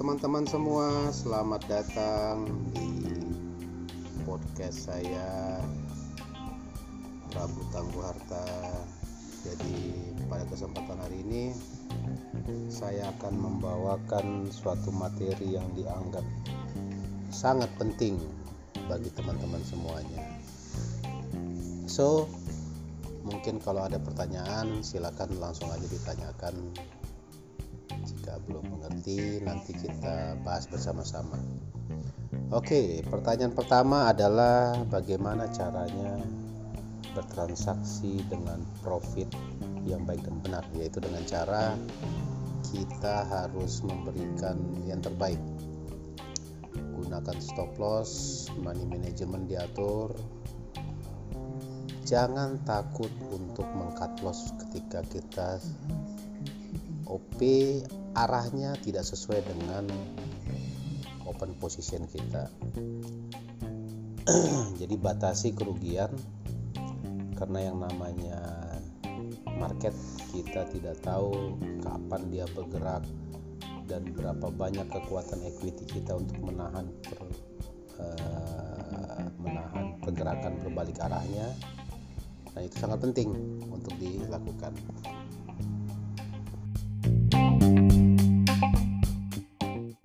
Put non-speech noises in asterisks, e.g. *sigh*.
teman-teman semua, selamat datang di podcast saya Prabu Tangguh Harta. Jadi pada kesempatan hari ini saya akan membawakan suatu materi yang dianggap sangat penting bagi teman-teman semuanya. So, mungkin kalau ada pertanyaan silakan langsung aja ditanyakan jika belum mengerti nanti kita bahas bersama-sama. Oke pertanyaan pertama adalah bagaimana caranya bertransaksi dengan profit yang baik dan benar yaitu dengan cara kita harus memberikan yang terbaik. Gunakan stop loss money management diatur. Jangan takut untuk mengcut loss ketika kita OP arahnya tidak sesuai dengan open position kita. *clears throat* Jadi batasi kerugian karena yang namanya market kita tidak tahu kapan dia bergerak dan berapa banyak kekuatan equity kita untuk menahan per, uh, menahan pergerakan berbalik arahnya. Nah itu sangat penting untuk dilakukan